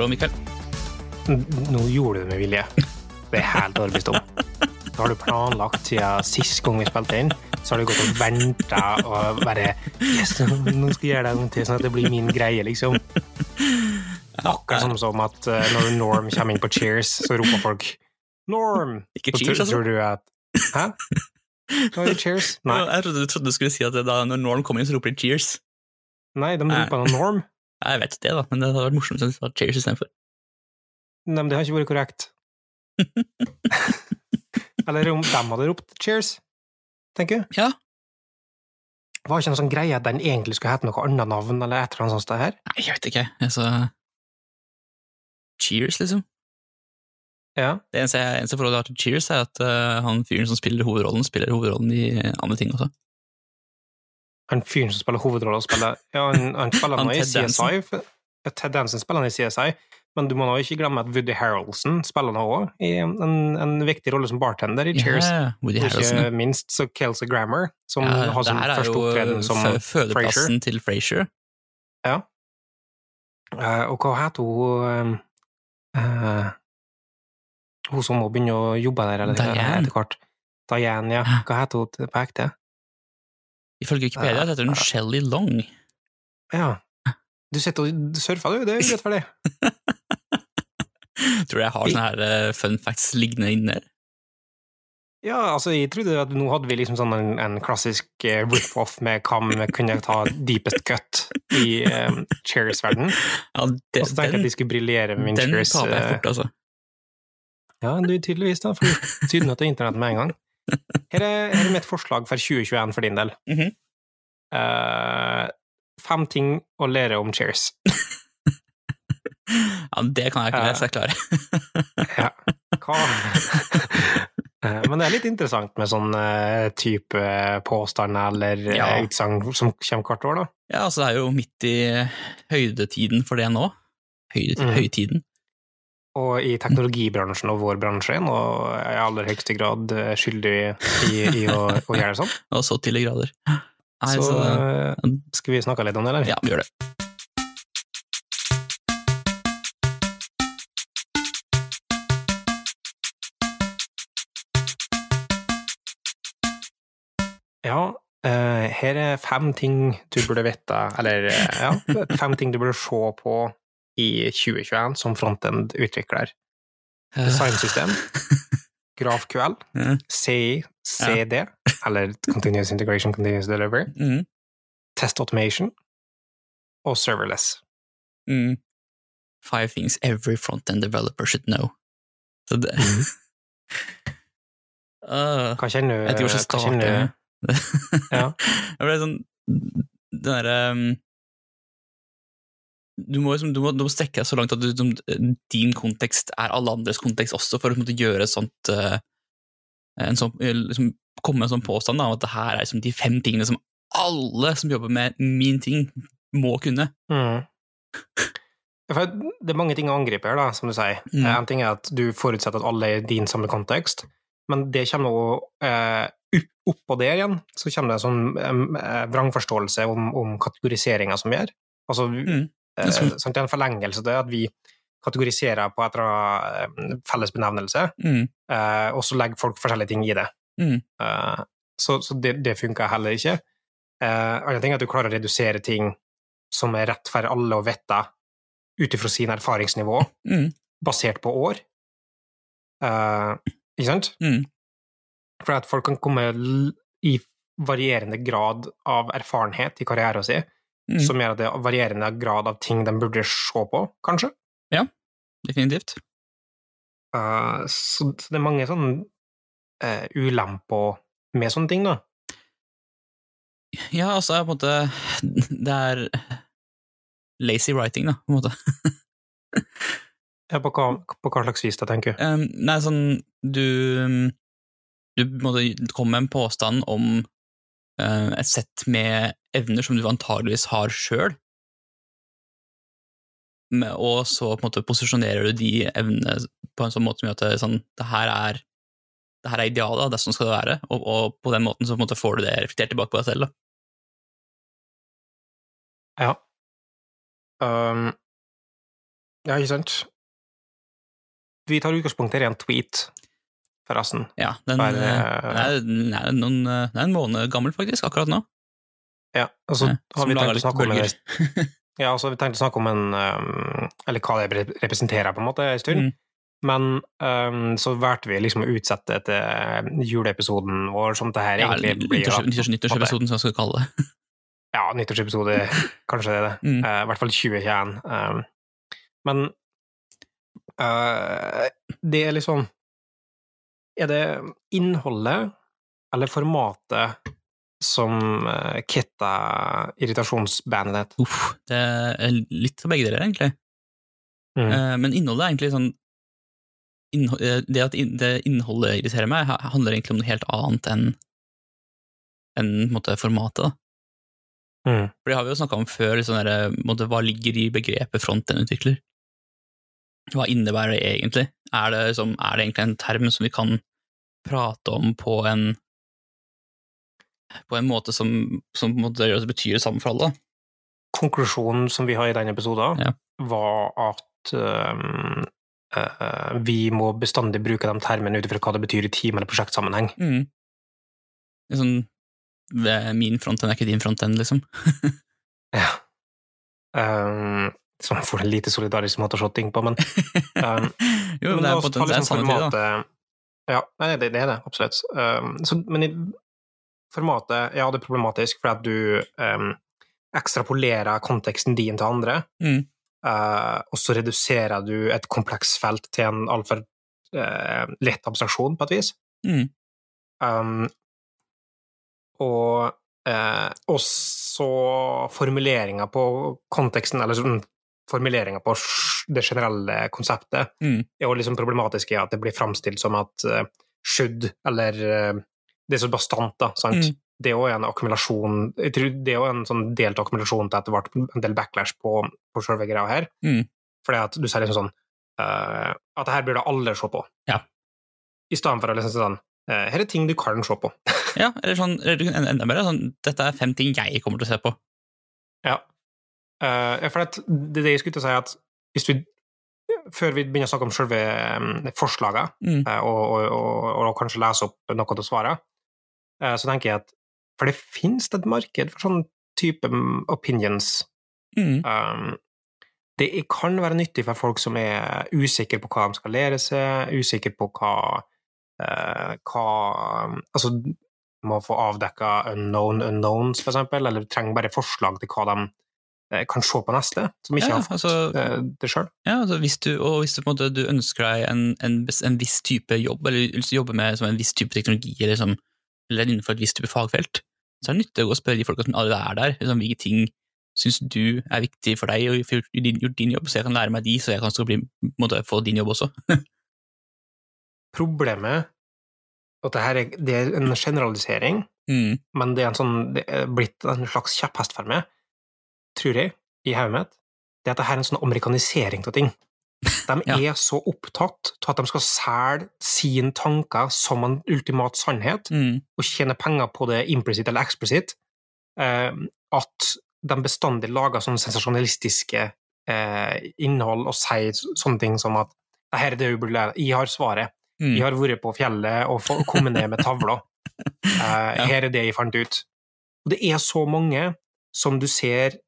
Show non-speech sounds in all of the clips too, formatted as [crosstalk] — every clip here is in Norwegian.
Alvaro, Mikael? Nå gjorde du det med vilje. Det er helt overbevist om. Da har du planlagt siden sist gang vi spilte inn. Så har du gått og venta og bare Yes, nå skal jeg gjøre det en gang til, sånn at det blir min greie, liksom. Akkurat sånn som at eh, når Norm kommer inn på Cheers, så roper folk Norm! Ikke Cheers, altså? Tror du at Hæ? Er det Cheers? Nei, Jeg trodde, trodde du skulle si at det da når Norm kommer inn, så roper de cheers. nei de roper Norm. Jeg vet det, da, men det hadde vært morsomt hvis det var cheers istedenfor. Nei, men det har ikke vært korrekt. [laughs] Eller om de hadde ropt cheers, tenker jeg. Ja. Var ikke noe sånn greie at den egentlig skulle hete noe annet navn, eller et eller annet sånt her? Nei, jeg vet ikke. Altså Cheers, liksom. Ja. Det eneste, eneste forholdet jeg har til Cheers, er at uh, han fyren som spiller hovedrollen, spiller hovedrollen i andre ting også. Han fyren som spiller hovedrollen, spiller Ja, han, han spiller nå i CSI. Ted Danson spiller han i CSI, men du må nå ikke glemme at Woody Harroldson spiller nå òg i en, en viktig rolle som bartender i Cheers. Yeah, Woody Harrelson. ikke minst så Kelsey Grammer, som Ja, har sin det her er første opptreden som fø- fødeplassen til Frasier. Ja. Uh, og hva heter hun uh, Hun som må begynne å jobbe der eller, Diane. etter hvert? Diane, ja. Hva heter hun på ekte? Ifølge Wikipedia heter hun Shelly Long. Ja. Du sitter og surfer, du. Det er urettferdig. [laughs] Tror du jeg har sånne her eh, fun facts liggende inne? Ja, altså, jeg trodde at nå hadde vi liksom sånn en, en klassisk eh, rip-off med hva vi kunne ta deepest cut i um, Cheers-verden. Ja, Og så tenkte jeg at de skulle briljere med min den Cheers. taper jeg eh, fort, altså. Ja, du tydeligvis, da. For tydelig til internett med en gang. Her er, her er mitt forslag for 2021 for din del. Mm -hmm. uh, fem ting å lære om Cheers. [laughs] Ja, det kan jeg ikke lese, jeg klarer. Ja. Hva? [laughs] Eh, Men det er litt interessant med sånn eh, type påstander eller eh, Ja. utsagn som kommer hvert år, da. Ja, altså, det er jo midt i høydetiden for det nå. Høydetiden. mm. Høytiden. Og i teknologibransjen og vår bransje er i aller høyeste grad eh, skyldig i, i å, å gjøre det sånn. [laughs] Og så til de grader. Nei, Så så, eh, skal vi snakke litt om det, eller? ja, vi gjør det. Ja, eh, her er fem ting du burde vite, eller ja, fem ting du burde se på i 2021 som frontend-utvikler. Designsystem, GrafQL. CI, CD, eller Continuous Integration, Continuous Delivery, Mhm. Test Automation og Serverless. Mm. Five things every front-end developer should know. Så det mm. Øh, [laughs] Hva kjenner du? Jeg vet ikke hvor jeg skal starte. [laughs] Ja. Jeg ble sånn Den derre um, du må, liksom, du, må, du må strekke deg så langt at du, som, din kontekst er alle andres kontekst også, for å måte, gjøre sånt uh, en sånn, liksom, Komme med en sånn påstand da, om at det her er liksom, de fem tingene som alle som jobber med min ting, må kunne. Mm. Det er mange ting å angripe her, da, som du sier. Mm. En ting er at du forutsetter at alle er i din samme kontekst, men det kommer jo eh, oppå der igjen, så kommer det en sånn eh, vrangforståelse om, om kategoriseringa som gjør. Altså, Mm. Eh, Sånn, en forlengelse til at vi kategoriserer på et eller annet eh, felles benevnelse, Mm. eh, og så legger folk forskjellige ting i det. Mm. Eh, så så det, det funker heller ikke. Uh, andre ting er at du klarer å redusere ting som er rett for alle å vite, ut ifra sin erfaringsnivå, Mm. basert på år. Eh, ikke sant? Mm. For at folk kan komme i varierende grad av erfarenhet i karrieren sin, Mm. som gjør at det er varierende grad av ting de burde se på, kanskje. Ja, Definitivt. Uh, så, så det er mange sånne uh, ulemper med sånne ting, da. Ja, altså, på en måte [laughs] Det er lazy writing, da, på en måte. Ja, på, hva, på hva slags vis, da, tenker du? Um, nei, sånn Du Du måtte komme med en påstand om et sett med evner som du antageligvis har sjøl, og så på en måte posisjonerer du de evnene på en sånn måte som gjør at det, sånn, det her er det her er idealet, det er sånn skal det være, og, og på den måten så måte får du det reflektert tilbake på deg selv. Da. Ja. Um, Ja, ikke sant? Vi tar utgangspunkt i en tweet, forresten. Ja, den, Bare- eh, den, er, den, er noen, eh, den er en måned gammel, faktisk, akkurat nå. Ja, og så har vi tenkt [laughs] å snakke om en, ja, så vi tenkt å snakke om en Eller hva det representerer, på en måte, en stund. Mm. Men um, så valgte vi liksom å utsette etter juleepisoden vår, som det her Ja, egentlig blir. Nyttårsepisoden, som jeg skal kalle det. [laughs] Ja, nyttårsepisode, kanskje det er det. Mm. Uh, I hvert fall 2021. Um, men uh, det er liksom Er det innholdet eller formatet som kitta irritasjonsbandet ditt? Uff, det er litt av begge deler, egentlig. Mm. Eh, Men innholdet er egentlig sånn eh, Det at det innholdet irriterer meg, handler egentlig om noe helt annet enn enn en måte, formatet. Mm. For det har vi jo snakka om før, liksom, der, måte, hva ligger i begrepet frontend-utvikler? Hva innebærer det egentlig? Er det, liksom, er det egentlig en term som vi kan prate om på en på en måte som, som på en måte, det betyr det samme for alle? Konklusjonen som vi har i den episoden, Ja. var at um, eh, vi må bestandig bruke de termene ut ifra hva det betyr i team- eller prosjektsammenheng. Mm. Sånn, det er min frontend er ikke din frontend, liksom. [laughs] Ja. Um, som for en lite solidarisk måte å se ting på, men um, [laughs] jo, men det er potensielt liksom tid, da. Ja, det, det er det, absolutt. Um, så, men i formatet, ja, det er problematisk fordi at du um, ekstrapolerer konteksten din til andre, Mm. uh, og så reduserer du et kompleks-felt til en altfor uh, lett abstraksjon, på et vis. Mm. Um, og eh, også formuleringa på konteksten, eller sånn formuleringa på det generelle konseptet, Mm. er jo liksom problematisk i at det blir framstilt som at uh, should, eller uh, Det er så bastant, da, sant? Mm. Det er jo en akkumulasjon jeg tror Det er jo en sånn delt akkumulasjon til at det ble en del backlash på, på selve greia her. Mm. Fordi at du sier liksom sånn uh, At det her burde alle se på. Ja. I stedet for å liksom sånn eh, Her er ting du kan se på. Ja, eller sånn, du enda mer sånn, dette er fem ting jeg kommer til å se på. Ja. Eh, for det er det jeg skulle til å si, at hvis vi Før vi begynner å snakke om selve forslaget, Mm. eh, og, og, og, og kanskje lese opp noe til svaret, eh, så tenker jeg at For det finnes et marked for sånn type mm, opinions. Mm. Um, det kan være nyttig for folk som er usikre på hva de skal lære seg, usikre på hva, uh, hva Altså, må få avdekka unknown unknowns, for eksempel, eller trenger bare forslag til hva de kan se på neste, som ikke Ja, har fått altså, eh, det sjøl. ja, altså hvis du, og hvis du, måte, du ønsker deg en, en, en viss type jobb, eller hvis du jobber med som en viss type teknologi, eller, som, eller innenfor et visst type fagfelt, så er det nyttig å spørre de folka som allerede er der, liksom, hvilke ting syns du er viktig for deg, og gjort din, gjort din jobb, så jeg kan lære meg de, så jeg kan bli, måte, få din jobb også. [laughs] Problemet at det her er, det er en generalisering, Mm. men det er, en sånn, det er blitt en slags kjepphest for meg, tror jeg, i hodet mitt, det er at dette er en sånn amerikanisering av ting. De [laughs] Ja. er så opptatt av at de skal selge sine tanker som en ultimat sannhet, Mm. og tjene penger på det implisitt eller eksplisitt, eh, at de bestandig lager sånne sensasjonalistiske eh, innhold og sier sånne ting som at det her er det du burde lære, jeg har svaret, Mm. jeg har vært på fjellet og kommet ned med tavla. [laughs] Eh, Her er det jeg fant ut. Og det er så mange som du ser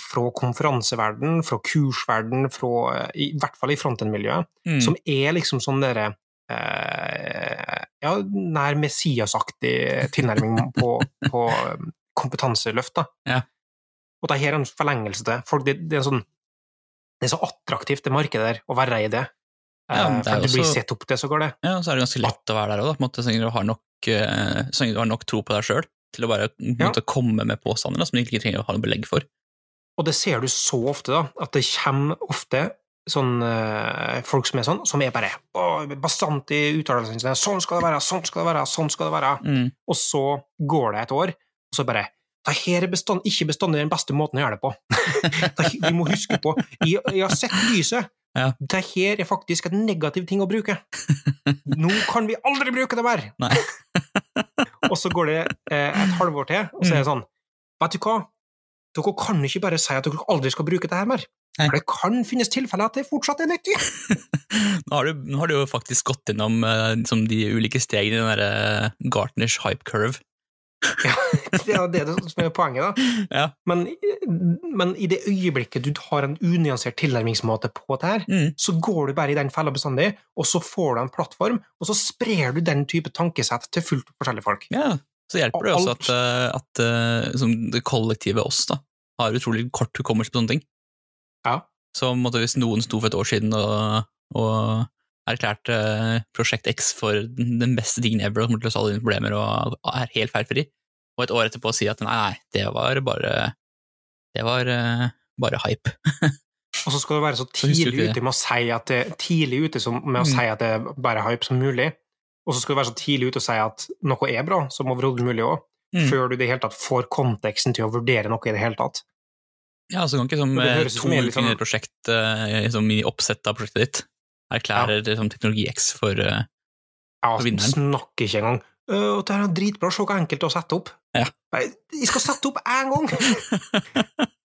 fra konferanseverden, fra kursverden, fra, eh, i hvert fall i frontend-miljøet, Mm. som er liksom sånn derre eh, ja, nær Messias-aktig tilnærming [laughs] på, på um, kompetanseløft. da. Ja. Og det her er en forlengelse til folk. Det, det, er sånn, det er så attraktivt, det markedet der, å være i det. Ja, Eh, det for du blir sett opp til, så går det. Ja, så er det ganske lett å være der òg, på en måte, så lenge du har nok, eh, du har nok tro på deg sjøl til å bare på Ja. komme med påstander da, som de ikke trenger å ha noe belegg for. Og det ser du så ofte, da, at det kommer ofte sånn øh, folk som er sånn, som er bare bastant i uttalelsene sine. 'Sånn skal det være, sånn skal det være, sånn skal det være.' Mm. Og så går det et år, og så bare det her er bestand, ikke bestandig den beste måten å gjøre det på. [laughs] Vi må huske på Jeg, jeg har sett lyset. Ja. Det her er faktisk en negativ ting å bruke. Nå kan vi aldri bruke det mer! Nei. [laughs] og så går det eh, et halvår til, og så er det sånn Vet du hva? dere kan ikke bare si at dere aldri skal bruke det her mer. For det kan finnes tilfeller at det fortsatt er nyttig. [laughs] Nå har, du, nå har du jo faktisk gått gjennom eh, liksom de ulike stegene i den der Gartners hype curve. Ja, [laughs] det er det som er poenget, da. Ja. Men, men i det øyeblikket du har en unyansert tilnærmingsmåte på det her, Mm. så går du bare i den fella bestandig, og så får du en plattform, og så sprer du den type tankesett til fullt forskjellige folk. ja. Så hjelper det også at, eh, at eh, liksom, det kollektive oss da, har utrolig kort hukommelse på sånne ting. Ja. Så måtte, hvis noen sto for et år siden og, og erklærte eh, Prosjekt X for den beste tingen ever og kommer til å løse alle dine problemer og er helt feilfri, og et år etterpå si at nei, nei, det var bare det var eh, bare hype. [laughs] Og så skal du være så tidlig ute med å si at det, tidlig ute som, med å Mm. si at det er bare hype som mulig, og så skal du være så tidlig ute og si at noe er bra, som overhodet mulig òg, Mm. før du i det hele tatt får konteksten til å vurdere noe i det hele tatt. Ja, så kan ikke som eh, to uker sånn- inn i et prosjekt, liksom i oppsettet av prosjektet ditt, erklærer liksom, teknologi X for uh, Ja, for vinneren. snakker ikke engang. «Øh, det er dritbra, se hvor enkelt det er å sette opp. Ja. Nei, Jeg skal sette opp én gang! [laughs]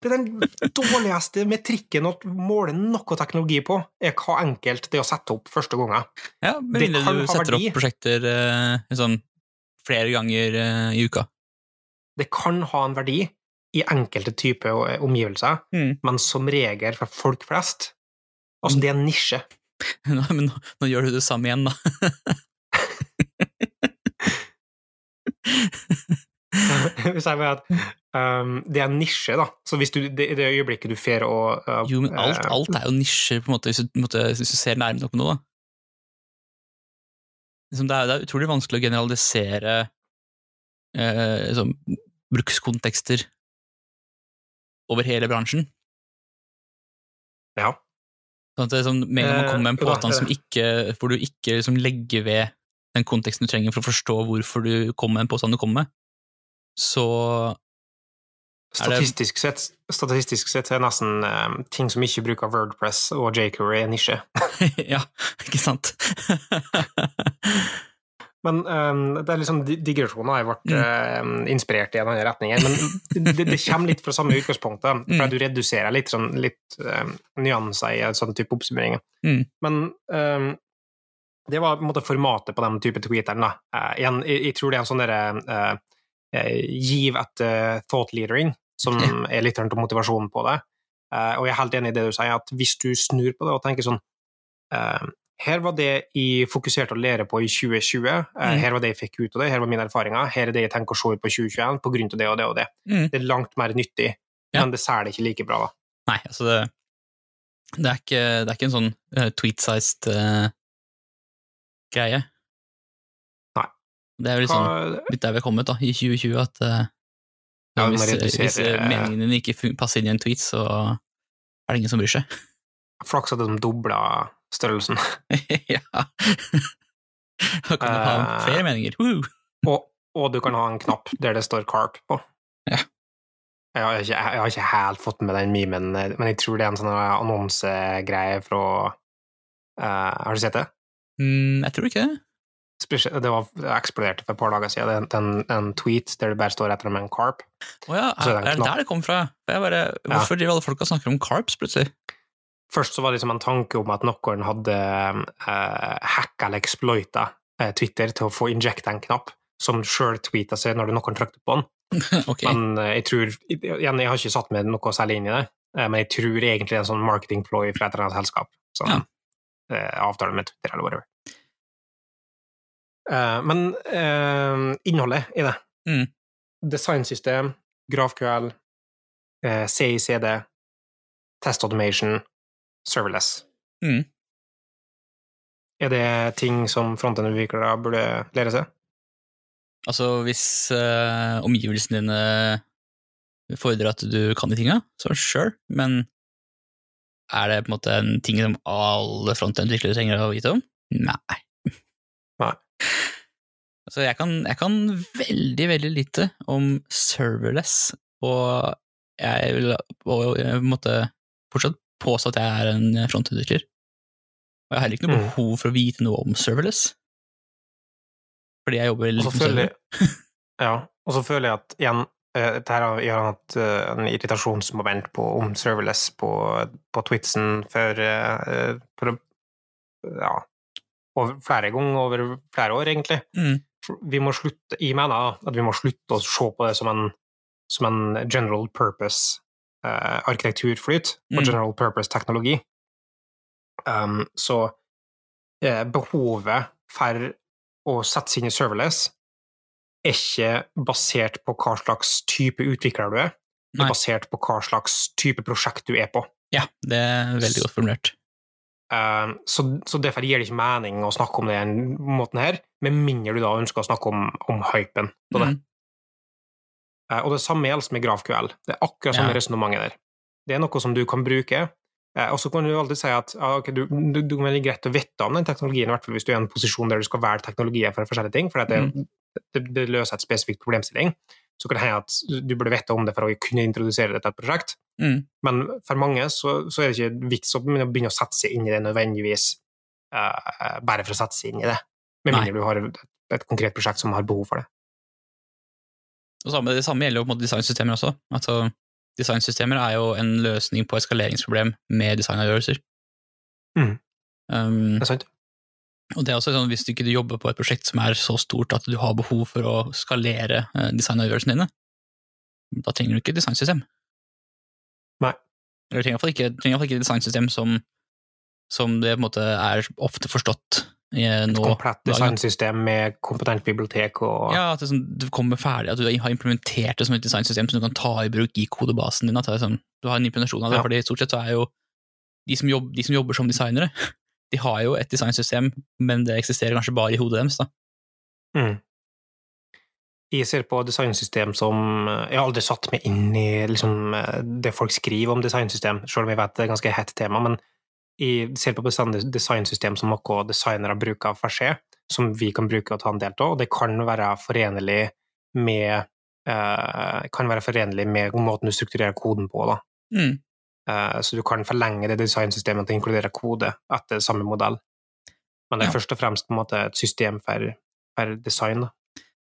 Det er den dårligste metrikken å måle noe teknologi på, er hva enkelt det er å sette opp første gangen. Ja, med Det du setter opp prosjekter uh, sånn, flere ganger uh, i uka. Det kan ha en verdi i enkelte typer omgivelser, Mm. men som regel for folk flest Altså, det er en nisje. [laughs] Nå, men nå, nå gjør du det samme igjen, da. [laughs] Hvis jeg mener at um, det er en nisje, da. Så hvis du, det, det øyeblikket du fer å uh, Jo, men alt, eh, alt er jo nisjer, på en måte, hvis du, måte, hvis du ser nærme nok på noe. da. Liksom, det, er, det er utrolig vanskelig å generalisere uh, liksom, brukskontekster over hele bransjen. Ja. Sånn at det er sånn, med en gang man kommer med en Eh, påstand som ikke, hvor du ikke liksom, legger ved den konteksten du trenger for å forstå hvorfor du kommer med en påstand du kommer med, så Statistisk sett, statistisk sett er nesten um, ting som ikke bruker Wordpress og jQuery, en nisje. [laughs] Ja, ikke sant? [laughs] Men um, det er liksom, digresjoner har vært um, inspirert i en annen retning. Men det, det kommer litt fra samme utgangspunktet, for Mm. du reduserer litt, sånn, litt um, nyanser i en sånn type oppsummering. Mm. Men um, det var på en måte formatet på den type tweeteren. Da. Eh, igjen, jeg, jeg tror det er en sånn derre uh, giv etter thought leadering, som er litt av motivasjonen på det. Og jeg er helt enig i det du sier, at hvis du snur på det og tenker sånn Her var det jeg fokuserte å lære på i 2020, eh, Mm. her var det jeg fikk ut av det, her var mine erfaringer, her er det jeg tenker å se ut på 2021 på grunn av det og det og det. Mm. Det er langt mer nyttig, Ja. men det ser det ikke like bra, da. Nei, altså det, det, er, ikke, det er ikke en sånn uh, tweet-sized uh, greie. Nei. Det er jo sånn Hva, litt der vi har kommet da, i 2020, at uh, Ja, hvis, redusere- hvis meningene dine ikke passer inn i en tweet, så er det ingen som bryr seg. flaks at de dobla størrelsen. [laughs] ja. Da kan du ha Eh, flere meninger. Woo! Og, og du kan ha en knapp der det står carp på. Ja. Jeg har, ikke, jeg har ikke helt fått med den memen, men jeg tror det er en sånn annonsegreie fra uh, Har du sett det? Mm, jeg tror ikke det. Det var det eksploderte for et par dager siden. Det er en, en tweet der det bare står etter med en carp. Å ja, er, det er det der det kom fra? Bare, hvorfor driver alle folka og snakker om carps plutselig? Først så var det liksom en tanke om at noen hadde eh, hacka eller exploita eh, Twitter til å få injecta en knapp som sjøl tweeta seg når noen trykte på den. [laughs] Okay. Men eh, jeg tror Igjen, jeg har ikke satt meg noe særlig inn i det, eh, men jeg tror egentlig det er en sånn marketing-ploy fra et eller annet selskap. Sånn, Ja. eh, avtale med Twitter eller whatever. Eh, men innholdet i det Mm. Designsystem, GrafQL, eh, CICD, Test Automation, Serverless. Mm. Er det ting som frontend-utviklere burde lære seg? Altså, hvis uh, omgivelsene dine fordrer at du kan de tinga, så sure, men er det på en måte en ting som alle frontend-utviklere trenger å vite om? Nei. Nei. [laughs] Så jeg kan, jeg kan veldig, veldig lite om serverless, og jeg vil på en måte fortsatt påstå at jeg er en frontend-utvikler. Og jeg har heller ikke noe Mm. behov for å vite noe om serverless. Fordi jeg jobber litt med server. [laughs] ja, og så føler jeg at igjen, eh, dette har- jeg hatt eh, en irritasjonsmoment på, om serverless på, på Twitsen for, eh, for ja, over flere ganger over flere år, egentlig. Mm. Vi må slutte, jeg mener at vi må slutte å se på det som en, som en general purpose eh, arkitekturflyt og Mm. general purpose teknologi. Um, så uh, behovet for å sette seg inn i serverless er ikke basert på hva slags type utvikler du er, det er basert på hva slags type prosjekt du er på. Ja, det er veldig godt formulert. Um, så, så derfor gir det ikke mening å snakke om det den måten her, med mindre du da ønsker å snakke om, om hypen på det. Mm. Eh, Og det samme gjelder med GrafQL. Det er akkurat samme Ja. resonnementet der. Det er noe som du kan bruke, eh, og så kan du alltid si at ja, ok, du, du, du kan greit å vite om den teknologien, i hvert fall hvis du er i en posisjon der du skal velge teknologier for forskjellige ting, for det, Mm. det, det løser et spesifikt problemstilling. Så kan det hende at du burde vite om det for å kunne introdusere det til et prosjekt. Mm. Men for mange så, så er det ikke vits å begynne å sette seg inn i det nødvendigvis uh, bare for å sette seg inn i det, med mindre du har et, et konkret prosjekt som har behov for det. Og samme, det samme gjelder jo på en måte designsystemer også. Altså, designsystemer er jo en løsning på et skaleringsproblem med designavgjørelser. Mm. Um, Det er sant? og det er også sånn, Hvis du ikke jobber på et prosjekt som er så stort at du har behov for å skalere eh, designavgjørelsene dine, da trenger du ikke et designsystem. Nei. Eller du trenger i hvert fall ikke, du trenger ikke et designsystem som, som det på en måte er ofte forstått Et nå. komplett designsystem med kompetent bibliotek og Ja, at det, sånn, det kommer ferdig, at du har implementert det som et designsystem som du kan ta i bruk i kodebasen din. At sånn, du har en implementasjon av det, Ja. fordi stort sett så er jo de som, jobb, de som jobber som designere, [laughs] de har jo et designsystem, men det eksisterer kanskje bare i hodet deres. da. Mm. Jeg ser på designsystem som Jeg har aldri satt meg inn i liksom, det folk skriver om designsystem, selv om jeg vet det er et ganske hett tema, men jeg ser på designsystem som noe designere bruker for seg, som vi kan bruke og ta en del av, og det kan være forenlig med uh, kan være forenlig med måten du strukturerer koden på. Da. Mm. Eh, så du kan forlenge det designsystemet til å inkludere kode etter samme modell. Men det er Ja. først og fremst måte et system for, for design. Da.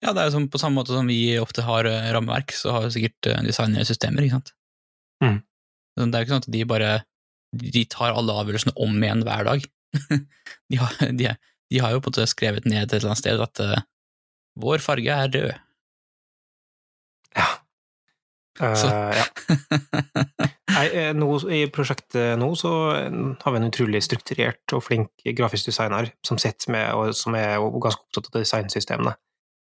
Ja, det er sånn, på samme måte som vi ofte har eh, rammeverk, så har vi sikkert designere systemer, ikke sant? Mm. Det er jo ikke sånn at de bare de tar alle avgjørelsene om igjen hver dag. [laughs] de, har, de, de har jo på en måte skrevet ned et eller annet sted at uh, vår farge er rød. Ja. Så- ja. [laughs] Nei, eh, nå, I prosjektet nå så har vi en utrolig strukturert og flink grafisk designer som med, og som er ganske opptatt av designsystemene.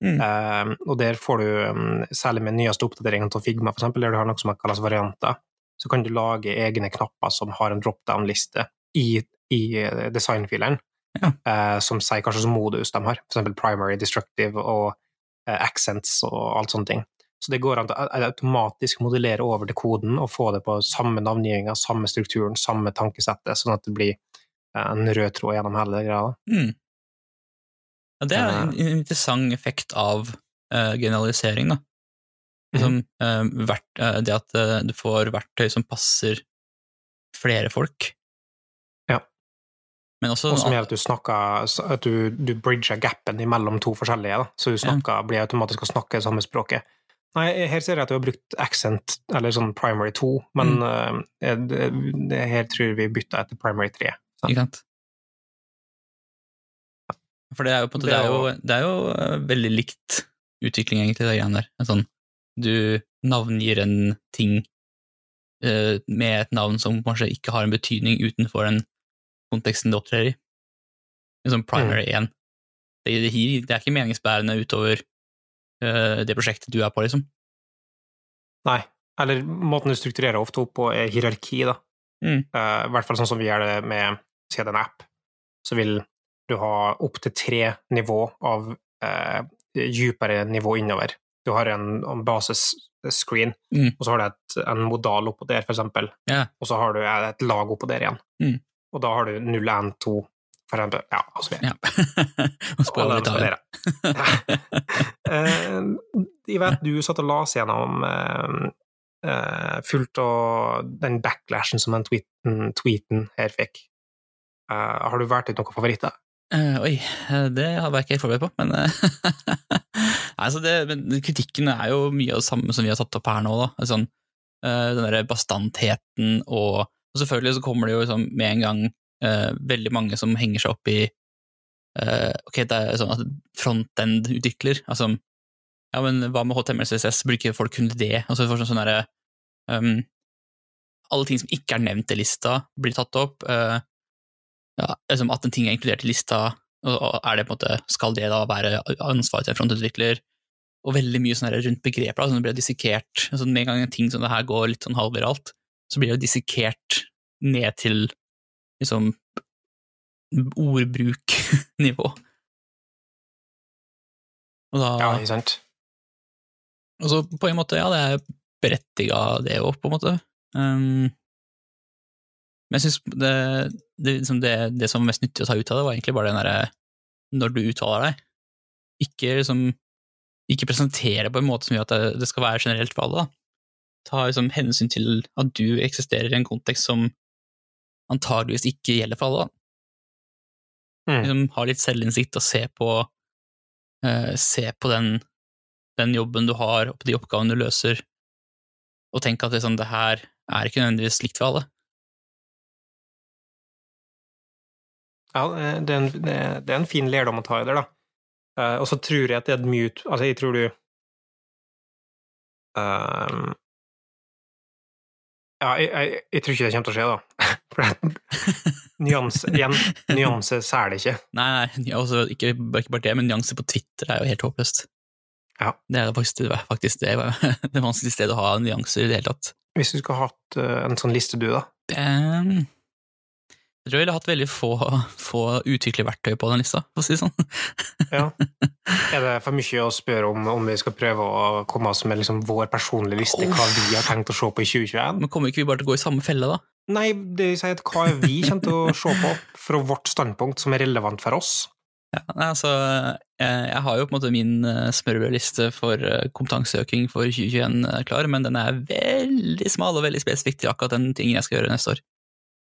Mm. Uh, og der får du, um, særlig med nyeste oppdateringene til Figma, for eksempel, der du har noe som kalles varianter, så kan du lage egne knapper som har en drop-down-liste i, i eh, designfileren, Ja. eh, som sier kanskje slags modus de har, eksempel primary, destructive og eh, accents og alt sånne ting. Så det går an å automatisk modellere over til koden og få det på samme navngivninga, samme strukturen, samme tankesettet, sånn at det blir eh, en rød tråd gjennom hele greia. Mm. Ja, det er en, en interessant effekt av uh, generalisering, da. Liksom, eh, det at eh, du får verktøy som passer flere folk. Ja. Men også Og som gjør at du snakker At du, du bridger gapen mellom to forskjellige, da. så du snakker, blir automatisk å snakke det samme språket. Nei, her ser jeg at du har brukt accent, eller sånn primary 2, men mm. det, her tror jeg vi bytta etter primary 3. sant? Ikke sant? For det er jo, måte, det er jo, det er jo veldig likt utvikling, egentlig, det greiene der. En Sånn, du navngir en ting uh, med et navn som kanskje ikke har en betydning utenfor den konteksten det opptrer i. En sånn primary 1. Det, det, det er ikke meningsbærende utover uh, det prosjektet du er på, liksom. Nei. Eller måten du strukturerer ofte opp på, er hierarki, da. Mm. Uh, I hvert fall sånn som vi gjør det med siden en app. Så vil du ha opptil tre nivå av eh, dypere nivå innover. Du har en, en basisscreen, Mm. og så har du et, en modal oppå der, for eksempel. Ja. Og så har du et lag oppå der igjen. Mm. Og da har du 0, 1, 2, for eksempel. Ja, og så videre. Ja. [laughs] Og spoiler litt av det. [laughs] Eh, jeg vet du satt og las gjennom uh, uh, fullt av den backlashen som den tweeten, tweeten her fikk. Uh, har du valgt ut noen favoritter? Eh, oi, eh, det hadde jeg ikke forberedt på, men eh, [laughs] Altså det, men kritikken er jo mye av det samme som vi har tatt opp her nå. Da. Altså, uh, den derre bastantheten og, og selvfølgelig så kommer det jo liksom med en gang uh, veldig mange som henger seg opp i uh, Ok, det er sånn at frontend-utvikler altså, Ja, men hva med HTMLCSS, Burde ikke folk kunne det? Altså, for sånn, sånn der, um, Alle ting som ikke er nevnt i lista, blir tatt opp. ja, liksom at en ting er inkludert i lista, og er det på en måte, skal det da være ansvaret til en frontutvikler? Og veldig mye sånn rundt begreper, altså det blir dissekert. Altså med en gang en ting som det her går litt sånn halvviralt, så blir det dissekert ned til liksom ordbruknivå. Og da Ja, ikke sant? Og så på en måte, ja, det er berettiga det òg, på en måte. Um, men jeg syns det, det, liksom det, det, som var mest nyttig å ta ut av det, var egentlig bare den derre når du uttaler deg. Ikke liksom ikke presentere på en måte som gjør at det, skal være generelt for alle. Da. Ta liksom hensyn til at du eksisterer i en kontekst som antageligvis ikke gjelder for alle. Mm. Liksom, ha litt selvinnsikt og se på, uh, se på den, den, jobben du har, og på de oppgavene du løser, og tenk at liksom, det her er ikke nødvendigvis likt for alle. Ja, det er, en, det er en fin lærdom å ta i det, da. Uh, og så tror jeg at det er mye Altså, jeg tror du um, Ja, jeg, jeg, jeg, tror ikke det kommer til å skje, da. [laughs] For nyanse Igjen, nyanse sær ikke. Nei, nei, også, ikke, ikke, bare det, men nyanse på Twitter er jo helt håpløst. Ja. Det er faktisk, det, faktisk det, [laughs] det vanskeligste stedet å ha nyanser i det hele tatt. Hvis du skulle hatt uh, en sånn liste, du, da? Um, jeg tror jeg ville hatt veldig få, få utviklerverktøy på den lista, for å si det sånn. ja. Er det for mye å spørre om om vi skal prøve å komme oss med liksom vår personlige liste, hva vi har tenkt å se på i 2021? Men kommer ikke vi bare til å gå i samme felle, da? Nei, det vil si at hva vi kommer til å [laughs] se på fra vårt standpunkt som er relevant for oss? Ja, altså, jeg, jeg har jo på en måte min smørbrødliste for kompetanseøking for 2021 klar, men den er veldig smal og veldig spesifikk til akkurat den tingen jeg skal gjøre neste år.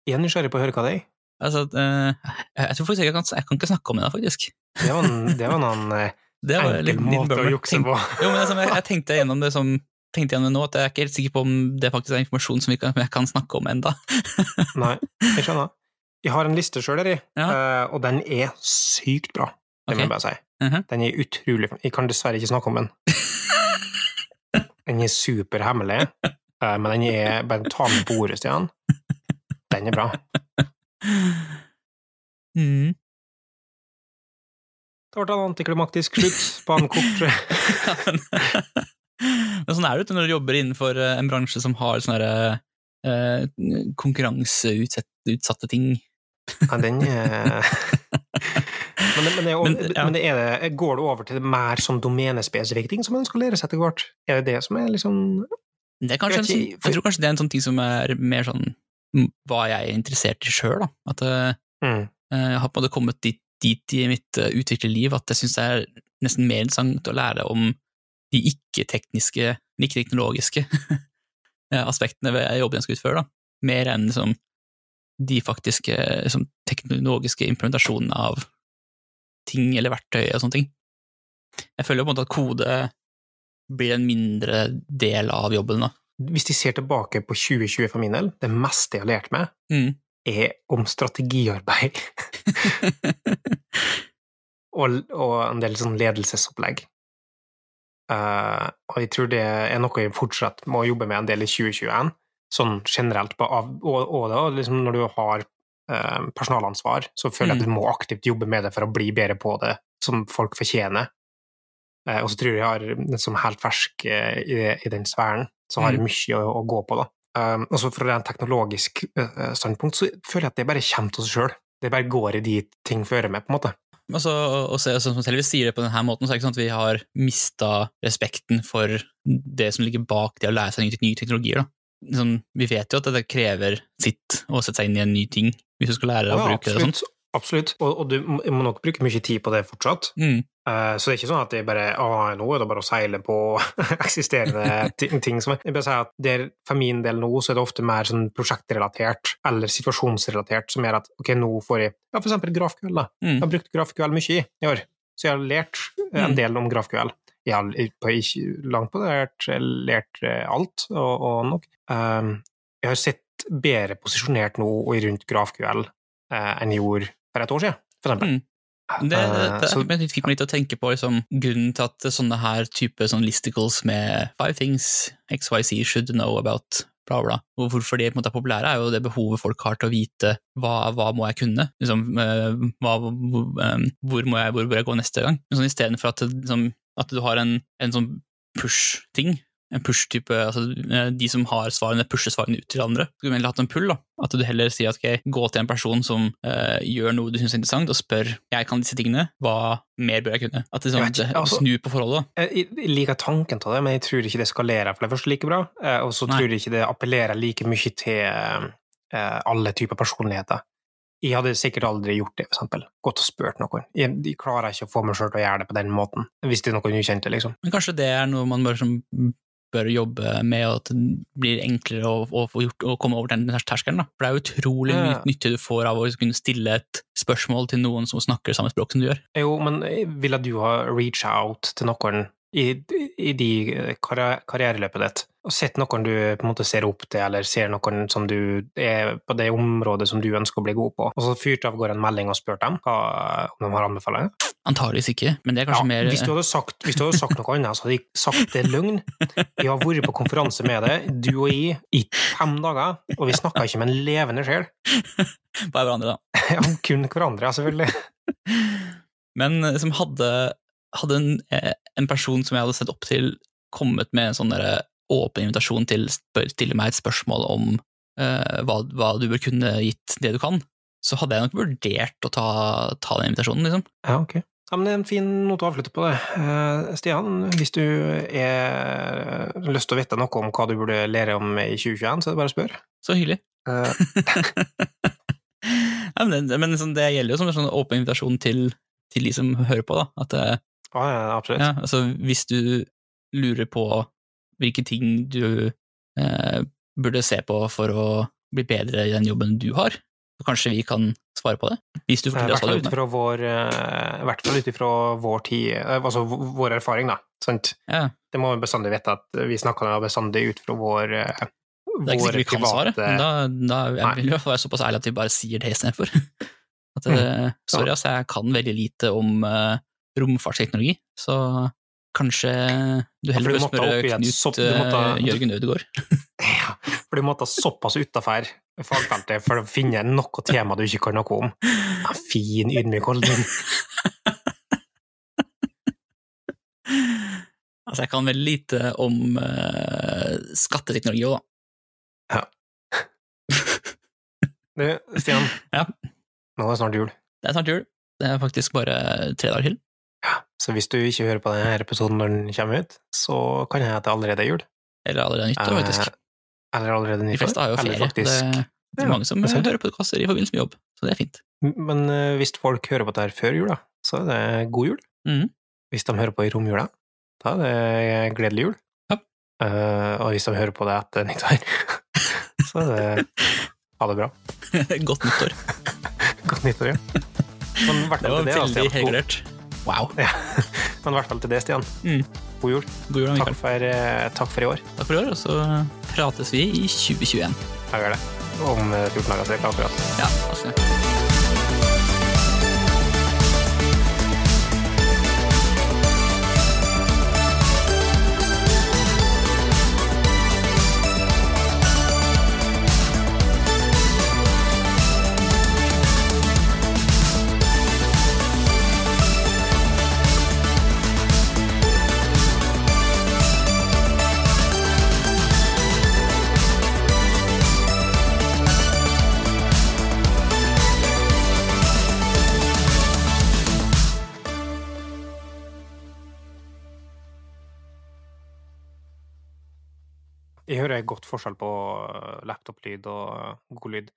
Jeg er nysgjerrig på å høre hva det er. Altså, uh, jeg tror faktisk jeg kan, jeg kan ikke snakke om det, faktisk. Det var, det var noen [laughs] det var enkel måte å jukse på. jo, men altså, jeg, jeg, tenkte gjennom det som tenkte gjennom det nå, at jeg er ikke helt sikker på om det faktisk er informasjon som kan, jeg kan snakke om enda. [laughs] Nei, jeg skjønner. Jeg har en liste sjøl, ja. uh, og den er sykt bra, det okay. må jeg bare si. Uh -huh. Den er utrolig Jeg kan dessverre ikke snakke om den. [laughs] Den er superhemmelig, men den er Bare ta med på ordet, Stian. Den er bra. [laughs] Mm. Det ble en antiklimaktisk slutt på [laughs] en kort [laughs] Men sånn er det når du jobber innenfor en bransje som har sånne eh, konkurranseutsatte ting. Ja, den er Men, det, men, det, men, ja. men det det, går det over til mer sånn domenespesifikke ting som man skal lære seg etter hvert? Er det det som er liksom det er kanskje jeg, sånn, jeg tror kanskje det er en sånn ting som er mer sånn hva jeg er interessert i sjøl. At mm. jeg har på en måte kommet dit, dit i mitt uh, utviklerliv at jeg syns det er nesten mer interessant å lære om de ikke-tekniske, ikke-teknologiske [laughs] aspektene ved jobben jeg skal utføre, da. Mer enn liksom, de faktiske liksom, teknologiske implementasjonene av ting eller verktøy og sånne ting. Jeg føler jo på en måte at kode blir en mindre del av jobben, da. Hvis de ser tilbake på 2020 for min del, det meste jeg har lært meg, mm. er om strategiarbeid. [laughs] og, og, en del sånn ledelsesopplegg. Uh, og jeg tror det er noe jeg fortsatt må jobbe med en del i 2021, sånn generelt. Av, og, og da, liksom når du har uh, personalansvar, så føler jeg at du må aktivt jobbe med det for å bli bedre på det, som folk fortjener. Uh, og så tror jeg jeg har, som helt fersk i, i den sfæren, så har jeg mye å, å gå på, da. Um, og så fra en teknologisk standpunkt så føler jeg at det bare kommer til seg sjøl. Det bare går i de ting fører med, på en måte. Altså, og så, som Selvi sier det på denne måten, så er det ikke sånn at vi har mista respekten for det som ligger bak det å lære seg nye, teknologier. Da. Sånn, vi vet jo at det krever sitt å sette seg inn i en ny ting, hvis du skal lære å ja, bruke absolutt. det. Sånn. Absolutt, og, og, du må nok bruke mye tid på det fortsatt. Mm. Uh, så det er ikke sånn at det bare å, nå er det bare å seile på [laughs] eksisterende ting. Som, jeg bare sier at der, For min del nå så er det ofte mer sånn prosjektrelatert eller situasjonsrelatert som gjør at ok, nå får jeg ja, for eksempel GrafQL. da. Mm. Jeg har brukt GrafQL mye i, i år, så jeg har lært en del om GrafQL. Jeg har på, ikke langt på det lært, lært eh, alt og, og nok. Um, jeg har sett bedre posisjonert nå rundt GrafQL enn jeg gjorde for et år siden, for eksempel. Mm. Det, det, det, det fikk meg litt å tenke på liksom, grunnen til at sånne her type sånn listicles med five things XYZ should know about bla, bla, og hvorfor de på en måte er populære, er jo det behovet folk har til å vite hva, hva må jeg kunne, liksom, eh, hva, hvor, eh, hvor, må jeg, hvor bør jeg gå neste gang? Sånn Istedenfor at, liksom, at du har en, en sånn push-ting, en push-type, altså eh, de som har svarene, pusher svarene ut til andre. Skulle du heller hatt en pull, da. At du heller sier at ok, gå til en person som uh, gjør noe du syns er interessant, og spør jeg kan disse tingene, hva mer bør jeg kunne? At det, sånn, Jeg ikke, altså- snu på forholdet. Jeg jeg liker tanken av det, men jeg tror ikke det skalerer for det første like bra. eh, Og så tror jeg ikke det appellerer like mye til uh, alle typer personligheter. Jeg hadde sikkert aldri gjort det, for eksempel. Gått og spurt noen. Jeg, jeg klarer ikke å få meg sjøl til å gjøre det på den måten, hvis det er noen ukjente, liksom. Men kanskje det er noe man bare som bør jobbe med, og at det blir enklere å, å få gjort, å komme over den terskelen. Da. For det er utrolig mye Ja. nytte du får av å kunne stille et spørsmål til noen som snakker samme språk som du gjør. Jo, men ville du ha reach out til noen i, i de karri- karriereløpet ditt, og sett noen du på en måte ser opp til, eller ser noen som du er på det området som du ønsker å bli god på, og så fyrt av gårde en melding og spurt dem hva, om de har anbefalinger? Antageligvis ikke, men det er kanskje Ja, mer hvis, du sagt, hvis du hadde sagt noe annet, så hadde jeg sagt det er løgn. Jeg har vært på konferanse med deg, du og jeg, i fem dager, og vi snakka ikke med en levende sjel. bare hverandre, da. [laughs] Ja, kun hverandre, selvfølgelig. Men eh, som hadde, hadde en, eh, en person som jeg hadde sett opp til, kommet med en sånn åpen invitasjon til å stille meg et spørsmål om eh, hva, hva du bør kunne gitt det du kan, så hadde jeg nok vurdert å ta, ta den invitasjonen, liksom. Ja, ok. Ja, men det er en fin note å avslutte på det. Eh, Stian, hvis du har lyst til å vite noe om hva du burde lære om i 2021, så er det bare å spørre. Så hyggelig. Uh, [laughs] ja, men det, men sånn, det gjelder jo som en sånn åpen invitasjon til, til de som hører på, da. At eh, ja, absolutt. ja, altså, hvis du lurer på hvilke ting du eh, burde se på for å bli bedre i den jobben du har, så kanskje vi kan svare på det? Hvis du forteller oss hva du jobber med. vår, i hvert fall ut ifra vår tid, eh, altså vår erfaring, da. Sant? Ja, Det må vi bestandig vite, at vi snakker bestandig ut fra vår eh, det er ikke sikkert vi kan svare, men da, da jeg vil jeg være såpass ærlig at vi bare sier det istedenfor. [laughs] At, eh, sorry, altså, jeg kan veldig lite om eh, romfartsteknologi, så kanskje du heller bør spørre Knut sopp- du måtte- eh, Jørgen Ødegaard. [laughs] [laughs] Ja, for du måtte såpass utafor fagfeltet for å finne noe tema du ikke kan noe om. Ja, fin, ydmyk holdning. [laughs] Altså, jeg kan veldig lite om uh, skatteteknologi òg, da. Du, Stian. Ja. Nå er det snart jul. Det er snart jul. Det er faktisk bare tre dager til. Så hvis du ikke hører på denne episoden når den kommer ut, så kan jeg at det allerede er jul. Eller allerede nyttår, faktisk. Eh, Eller allerede De nyttår. fleste har jo ferie. faktisk- det, det er mange som ja, er hører podkaster i forbindelse med jobb, så det er fint. Men eh, hvis folk hører på dette før jul, da, så er det god jul. Mm. Hvis de hører på i romjula, da er det gledelig jul. Ja. Eh, og hvis de hører på det etter nyttår, [laughs] så er det ha det bra. [laughs] Godt nyttår. [laughs] Godt nyttår, ja. Men Det var det, veldig altså, regulert. Wow. [laughs] Men i hvert fall til det, Stian. Mm. God jul. God jul, Takk for, eh, takk for i år. Takk for i år, og så prates vi i 2021. Ja, gjør det. Om eh, 14 dager cirka, akkurat. Ja, altså. Godt forskjell på eh, laptop-lyd og god lyd.